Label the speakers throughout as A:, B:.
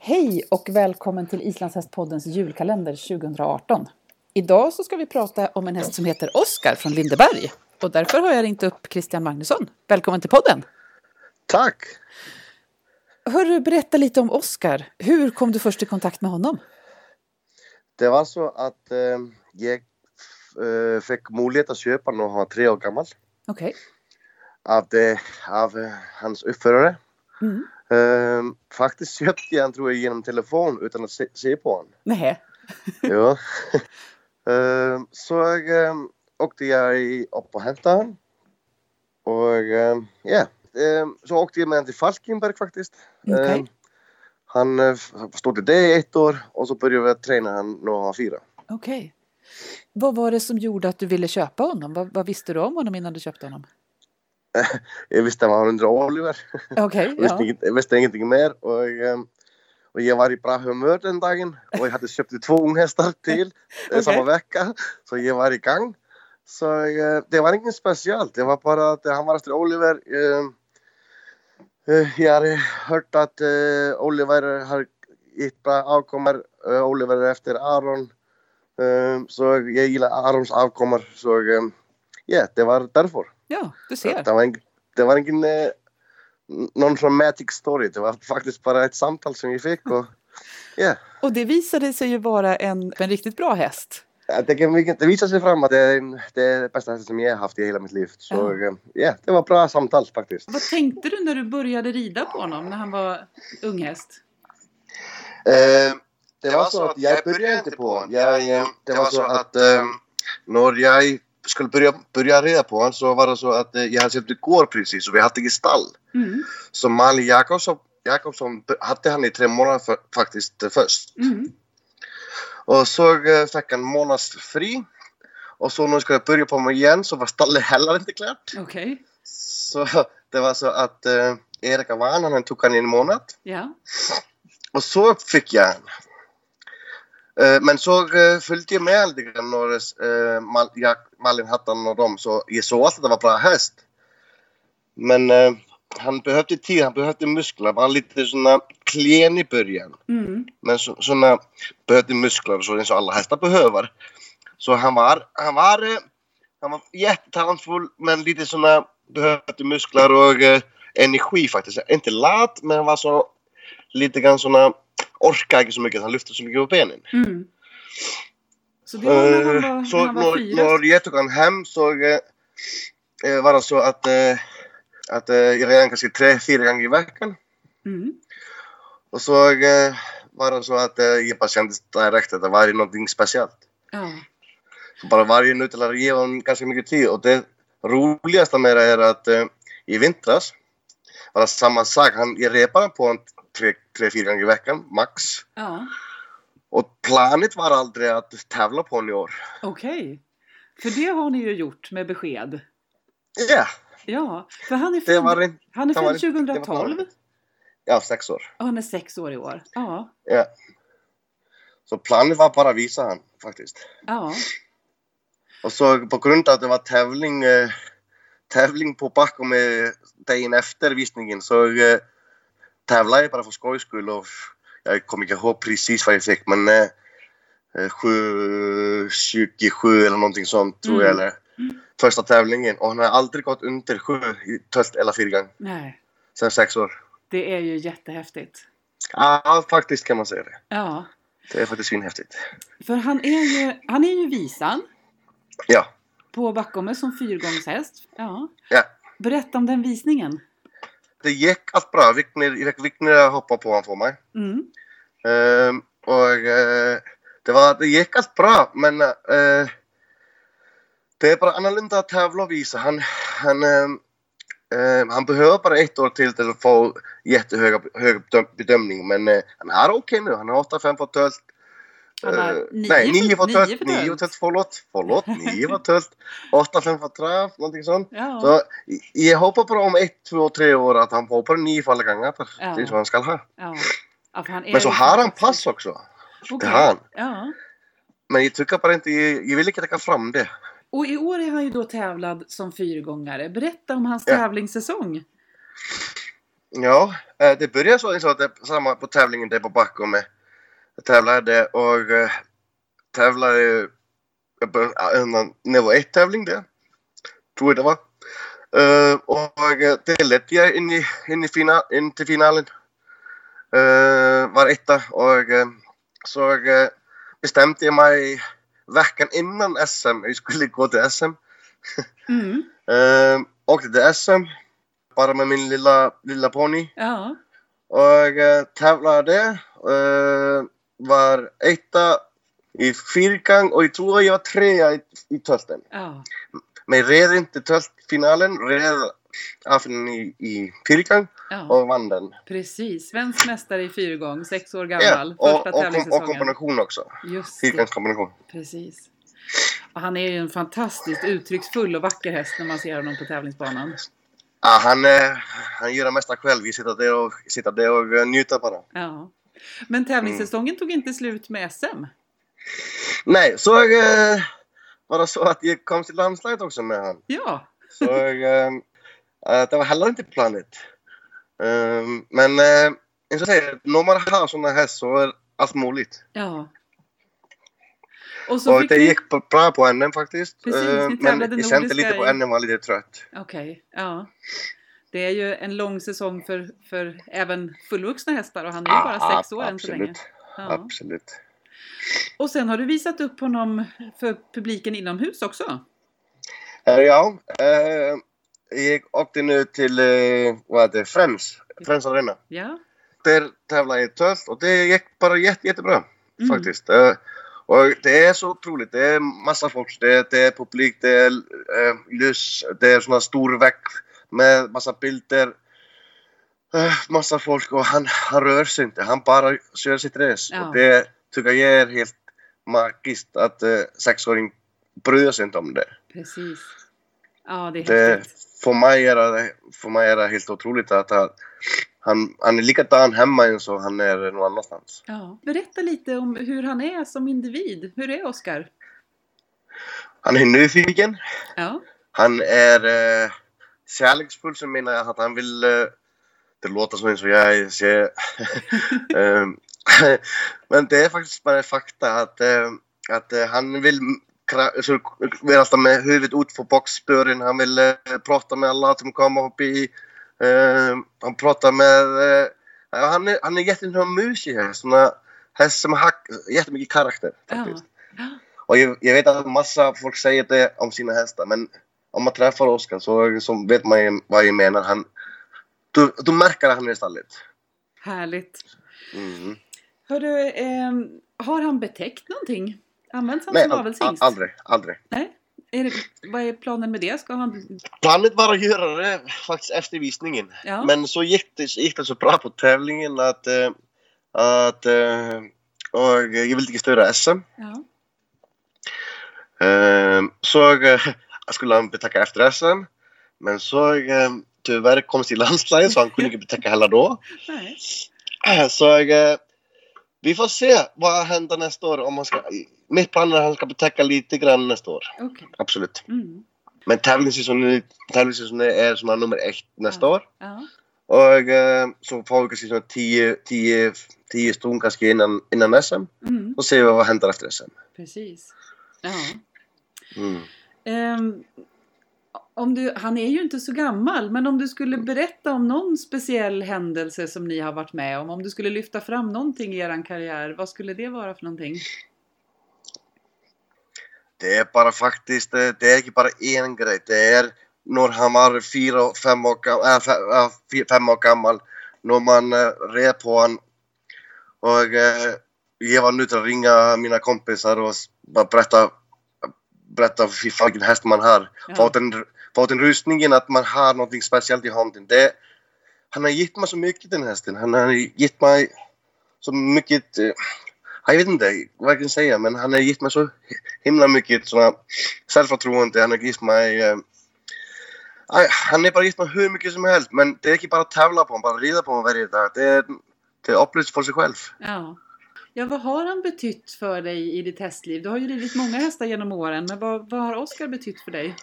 A: Hej och välkommen till Islandshästpoddens julkalender 2018. Idag så ska vi prata om en häst som heter Oskar från Lindeberg. Och därför har jag ringt upp Christian Magnusson. Välkommen till podden!
B: Tack!
A: Hörru, berätta lite om Oskar. Hur kom du först i kontakt med honom?
B: Det var så att eh, jag eh, fick möjlighet att köpa när han var tre år gammal.
A: Okej.
B: Av, det, av eh, hans uppförare.
A: Mm.
B: Eh, faktiskt köpte jag han tror jag genom telefon utan att se, se på honom.
A: Nej.
B: ja. eh, så jag, eh, åkte jag i- upp och hämtade honom. Och eh, ja, eh, så åkte jag med honom till Falkenberg faktiskt.
A: Okej.
B: Eh, han eh, stod i det i ett år och så började jag träna honom när han var fyra.
A: Okej. Vad var det som gjorde att du ville köpa honom? Vad, vad visste du om honom innan du köpte honom?
B: Jag visste han var under Oliver. Visste,
A: ja.
B: jag visste ingenting mer. Och, ehm, och jag var i bra humör den dagen. Och jag hade köpt två unghästar till eh,
A: Okej.
B: samma vecka. Så jag var igång. Så eh, det var inget speciellt. Det var bara eh, han var efter Oliver. ehm, eh, jag hade hört att eh, Oliver har gett bra avkommor. Eh, Oliver efter Aron. Ehm, så jag gillar Arons avkommor. Så ehm, ja, det var därför.
A: Ja, du ser.
B: Det var, en, det var ingen eh, någon dramatic story. Det var faktiskt bara ett samtal som vi fick. Och, ja,
A: Och det visade sig ju vara en, en riktigt bra häst.
B: Tänker, det visar sig fram att det är, en, det det bästa hästen som jag har haft i hela mitt liv. Så
A: Ja.
B: eh, ja, det var bra samtal faktiskt.
A: Vad tänkte du när du började rida på honom när han var unghäst?
B: Eh, det var så att jag började inte på honom. Jag, eh, det var så att eh, när jag skulle börja, börja rida på honom så var det så att eh, jag hade sett igår precis och vi hade i stall.
A: Mm.
B: Så Malin Jakobsson, Jakobsson hade han i tre månader för, faktiskt eh, först.
A: Mm.
B: Och så eh, fick han månads fri. Och så när jag skulle börja på mig igen så var stallet heller inte klart.
A: Okej.
B: Så det var så att eh, Erika vann, han tog han i en månad.
A: Ja.
B: Och så fick jag han. Eh, men så eh, följde jag med lite grann när eh, jag, Malin Hattan och dem så jag såg att det var bra häst. Men eh, han behövde tid, han behövde muskler. Han var lite såna klen i början.
A: Mm.
B: Men så, såna behövde muskler så som alla hästar behöver. Så han var, han var, eh, han var jättetalangfull men lite såna behövde muskler och eh, energi faktiskt. Inte lat men han var så lite grann såna orkade inte så mycket. Han lyfte så mycket på benen.
A: Mm. Så det var när han var,
B: Eh, så
A: när han var
B: när,
A: fyra?
B: när jag tog han hem så eh, eh, var det så att, eh, att eh, jag redan kanske tre, fyra gånger i veckan.
A: Mm.
B: Och så eh, var det så att eh, jag kände direkt att det var någonting speciellt.
A: Ja.
B: Så bara varje minut eller ge honom ganska mycket tid. Och det roligaste med det är att eh, i vintras var det samma sak. Han, jag repade på honom tre, tre, fyra gånger i veckan, max.
A: Ja.
B: Och planet var aldrig att tävla på i år.
A: Okej. För det har ni ju gjort med besked.
B: Ja,
A: Ja, för han är född, han är född
B: det- det var
A: 2012
B: planet. ja, sex år.
A: och han är sex år i år. Ja.
B: Ja. Så planet var bara att visa han faktiskt.
A: Ja.
B: Och så på grund av att det var tävling, eh, tävling på bakom eh, dagen efter visningen så eh, tävlade jag bara för skojs skull och jag kommer inte ihåg precis vad jag fick men eh, eh, 727 eller någonting sånt tror jag
A: Mm.
B: eller första tävlingen och han har aldrig gått under 7 i tölt eller fyra gånger
A: Nej,
B: sen sex år.
A: det är ju jättehäftigt.
B: Ja, faktiskt kan man säga det.
A: Ja,
B: Det är faktiskt svinhäftigt.
A: för han är ju, han är ju visan
B: Ja,
A: på Backome som fyrgångshäst. Ja.
B: ja.
A: Berätta om den visningen.
B: det gikk alt bra. Vigner, Vigner hoppa på han for meg.
A: Mm.
B: Um, og eh, uh, det, var, det, gikk alt bra, men uh, eh, det er bare annerledes tavle å vise. Han, han, um, ehm, ehm, han, behøver bare ett år til til å få jättehöga bedömning, men uh, han er ok nå. Han har 8-5 på
A: tølt. Har
B: Eh,
A: nio
B: nej,
A: för-
B: 9 på
A: nio
B: tölt.
A: för
B: 9
A: tölt.
B: tölt, förlåt. Förlåt, 9 på tölt. 8-5 på träff, någonting sånt.
A: Ja.
B: Så jag hoppas på om ett, två, tre år att han på nio fall gånger.
A: Ja.
B: Det är så han ska ha.
A: Ja. För han
B: Men så har han pass också.
A: Okej.
B: Det har han.
A: Ja.
B: Men jag tycker bara inte, jag, vill inte ta fram det.
A: Och i år är han ju då tävlad som fyrgångare. Berätta om hans
B: Ja.
A: tävlingssäsong.
B: Ja, eh, det började så, så att det samma på tävlingen där på Backholm. Jag tävlade och eh, tävlade en nivå 1 tävling där. Tror jag det var. Eh, och eh, det ledde jag in, i, in, i final, in till finalen. Uh, var etta och eh, så eh, bestämde jag mig veckan innan SM, jag skulle gå till SM.
A: Mm.
B: Uh, åkte till SM bara med min lilla, lilla ponny.
A: Ja.
B: Och uh, tävlade. Uh, var etta i fyrkant och jag tror jag var trea i, i tölten.
A: Ja.
B: Men jag red inte töltfinalen, red affen i, i fyrkant
A: ja.
B: och vann den.
A: Precis. Svensk mästare i fyrgång, sex år
B: Ja,
A: gammal.
B: och,
A: Första
B: och, och, och
A: tävlingssäsongen.
B: kombination också. Fyrkantskombination.
A: Precis. Och han är ju en fantastiskt uttrycksfull och vacker häst när man ser honom på tävlingsbanan.
B: Ja, han, han gör det mesta själv. Vi sitter där och, sitter där och njuter bara.
A: Ja. Men tävlingssäsongen tog inte slut med SM.
B: Nej, så eh, var det så att jag kom till landslaget också med han.
A: Ja.
B: Så eh, det var heller inte planet. Eh, men eh, jag säga, när man har sådana här så är allt möjligt.
A: Ja. Och så
B: Och det gick bra på NM faktiskt.
A: Precis,
B: Eh, men jag kände
A: nordiska
B: lite på NM var lite trött.
A: Okej, ja. Det är ju en lång säsong för, för även fullvuxna hästar och han är ju bara
B: Ah,
A: sex år än så länge. Ja.
B: Absolut.
A: Och sen har du visat upp honom för publiken inomhus också.
B: Eh, ja, eh, jag åkte nu till eh, vad det, Friends, Friends Arena.
A: Ja.
B: Där tävlade jag i tölt och det gick bara jätte, jättebra
A: Mm.
B: faktiskt. Eh, och det är så otroligt. Det är massa folk. Det, det är publik, det är eh, ljus, det är såna stor väck med massa bilder. Eh, massa folk och han, han rör sig inte. Han bara kör sitt race.
A: Ja.
B: Och det tycker jag är helt magiskt att eh, sexåring bryr sig inte om det.
A: Precis. Ja, det är
B: det
A: häftigt.
B: för, mig är det, för mig är det helt otroligt att han, han, han är likadan hemma än så han är någon annanstans.
A: Ja. Berätta lite om hur han är som individ. Hur är Oskar?
B: Han är nyfiken.
A: Ja.
B: Han är eh, kärleksfull som menar jag att han vill, det låter som eins och jag ser, um, men det är faktiskt bara fakta att, att han vill vera með huvudet út på boxspörin, hann vil uh, eh, prata með alla sem koma upp í uh, hann prata með uh, hann er, er jättemyggja musi hér þess sem jättemyggja karakter
A: ja. Ja.
B: og ég, ég veit að massa fólk segir þetta om sína hesta, menn om man träffar Oskar så, så vet man ju vad jag menar. Han, du, du märker att han är i stallet.
A: Härligt.
B: Mm.
A: Hörru, ehm, har han betäckt någonting? Används han
B: Nej,
A: som avelshingst?
B: aldrig, aldrig.
A: Nej? Är det, vad är planen med det? Ska han...
B: Planet var att göra det faktiskt efter visningen.
A: Ja.
B: Men så gick det, så gick det så bra på tävlingen att, eh, att eh, och jag ville inte störa SM.
A: Ja.
B: Eh, så eh, skulle han betacka efter SM. Men så eh, tyvärr kom till landslaget så han kunde inte betacka heller då.
A: Nej.
B: Så eh, vi får se vad händer nästa år. Om man ska, mitt plan är att han ska betäcka lite grann nästa år.
A: Okej.
B: Absolut.
A: Mm.
B: Men tävlingssäsongen, tävlingssäsongen är såna nummer ett nästa år.
A: Ja.
B: Och eh, så får vi kanske såna 10, 10, 10 stund kanske innan, innan SM.
A: Mm.
B: Och se vad händer efter SM.
A: Precis. Ja.
B: Mm.
A: Ehm, om du, han är ju inte så gammal, men om du skulle berätta om någon speciell händelse som ni har varit med om, om du skulle lyfta fram någonting i er karriär, vad skulle det vara för någonting?
B: Det är bara faktiskt, det, det är inte bara en grej. Det är när han var fyra, fem år, äh, äh, fem år gammal. När man äh, red på han. Och jag var nu till att ringa mina kompisar och berätta, berätta för vilken häst man har.
A: Ja.
B: För, att den, för fått en rustningen att man har någonting speciellt i handen. Det, han har gett mig så mycket den hästen. Han har gett mig så mycket, eh, jag vet inte vad jag kan säga, men han har gett mig så himla mycket såna självförtroende. Han har gett mig eh, han har bara gett mig hur mycket som helst, men det är inte bara att tävla på honom, bara rida på honom varje dag. Det är, det är upplevelse för sig själv.
A: Ja. Ja, vad har han betytt för dig i ditt hästliv? Du har ju ridit många hästar genom åren, men vad, vad har Oskar betytt för dig?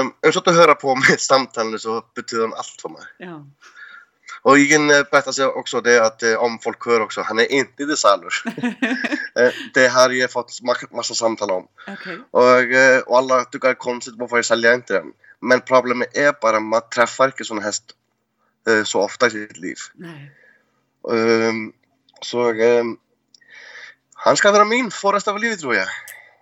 B: Um, jag satt och hörde på mitt samtal nu så betyder han allt för mig.
A: Ja.
B: Och igen berättade också det att eh, om folk hör också, han är inte salu. Eh, det har jag fått massa samtal om.
A: Okay.
B: Och, eh, och alla tycker det är konstigt varför jag säljer inte den. Men problemet är bara att man träffar inte sån häst så ofta i sitt liv.
A: Nej.
B: Um, så um, han ska vara min för resten av livet tror jag.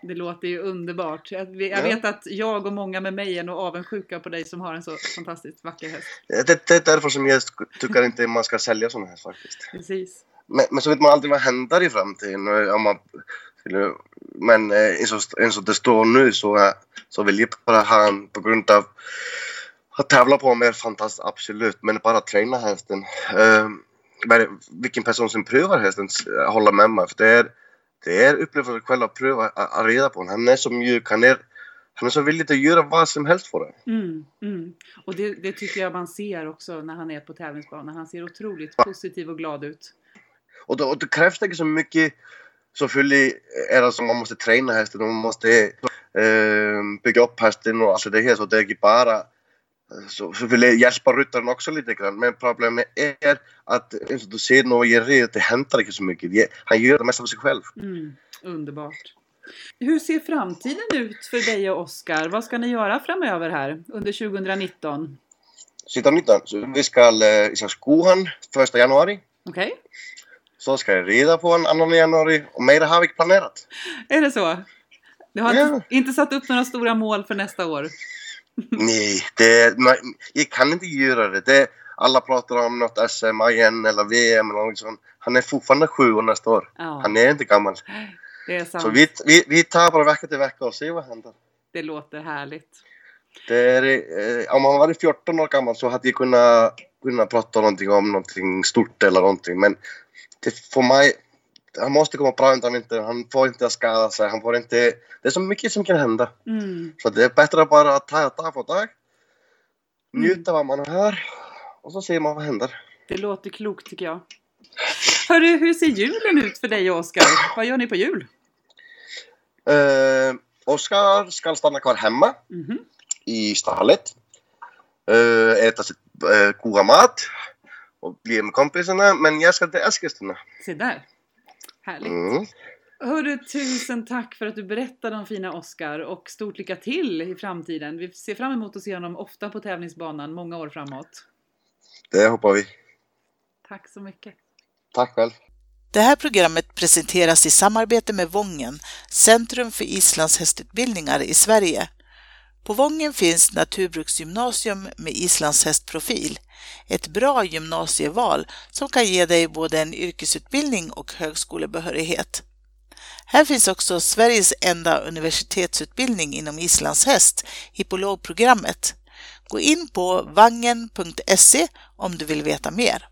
A: Det låter ju underbart. Jag, vet att jag och många med mig är nog avundsjuka på dig som har en så fantastiskt vacker häst.
B: Det, det är därför som jag tycker inte man ska sälja sådana hästar faktiskt.
A: Precis.
B: Men, men, så vet man aldrig vad händer i framtiden. Om man, men eh, så det står nu så, så vill jag bara ha en på grund av att tävla på med är fantastiskt, absolut. Men bara träna hästen. Uh, vilken person som prövar hästen håller med mig. För det är det är upplevelse själv att pröva att reda på honom. Han är så mjuk, han är, han är så villig att göra vad som helst för det.
A: Mm, mm. Och det, det, tycker jag man ser också när han är på tävlingsbanan. Han ser otroligt positiv och glad ut.
B: Och då, och då krävs det inte så mycket Selvfølgelig är det som man måste träna hästen och man måste eh, bygga upp hästen och allt det här så det är inte bara så, så vill hjälpa ryttaren också lite grann. Men problemet är att du ser i redet, det händer inte så mycket. Han gör det mesta för sig själv.
A: Mm, underbart. Hur ser framtiden ut för dig och Oskar? Vad ska ni göra framöver här under 2019?
B: 2019? Så vi ska, vi ska skohan 1 januari.
A: Okej. Okay.
B: Så ska jag rida på en 2 januari och mer har vi planerat.
A: Är det så? Du har ja. inte satt upp några stora mål för nästa år?
B: Nej, det, man, jag kan inte göra det. det. Alla pratar om något SM igen eller VM eller något sånt. Han är fortfarande sju år nästa år.
A: Ja.
B: Han är inte gammal.
A: Det är sant.
B: Så vi, vi, vi tar bara vecka till vecka och ser vad händer.
A: Det låter härligt.
B: Det är, eh, om han varit 14 år gammal så hade jag kunnat, kunnat prata någonting om någonting stort eller någonting. Men det, för mig, han måste komma bra under vintern. Han får inte skada sig. Han får inte... Det är så mycket som kan hända.
A: Mm.
B: Så det är bättre bara att ta dag för dag. Njuta mm. vad man har och så ser man vad händer.
A: Det låter klokt tycker jag. Hörru, hur ser julen ut för dig och Oskar? Vad gör ni på jul?
B: Uh, Oskar ska stanna kvar hemma
A: mm -hmm.
B: i stallet. Uh, äta sitt uh, goda mat och bli med kompisarna. Men jag ska till Eskilstuna.
A: Se där. Härligt.
B: Mm.
A: Hörru, tusen tack för att du berättade om fina Oscar och stort lycka till i framtiden. Vi ser fram emot att se honom ofta på tävlingsbanan många år framåt.
B: Det hoppas vi.
A: Tack så mycket.
B: Tack själv.
C: Det här programmet presenteras i samarbete med Vången, Centrum för islandshästutbildningar i Sverige. På Vången finns Naturbruksgymnasium med islandshästprofil. Ett bra gymnasieval som kan ge dig både en yrkesutbildning och högskolebehörighet. Här finns också Sveriges enda universitetsutbildning inom islandshäst, hippologprogrammet. Gå in på vangen.se om du vill veta mer.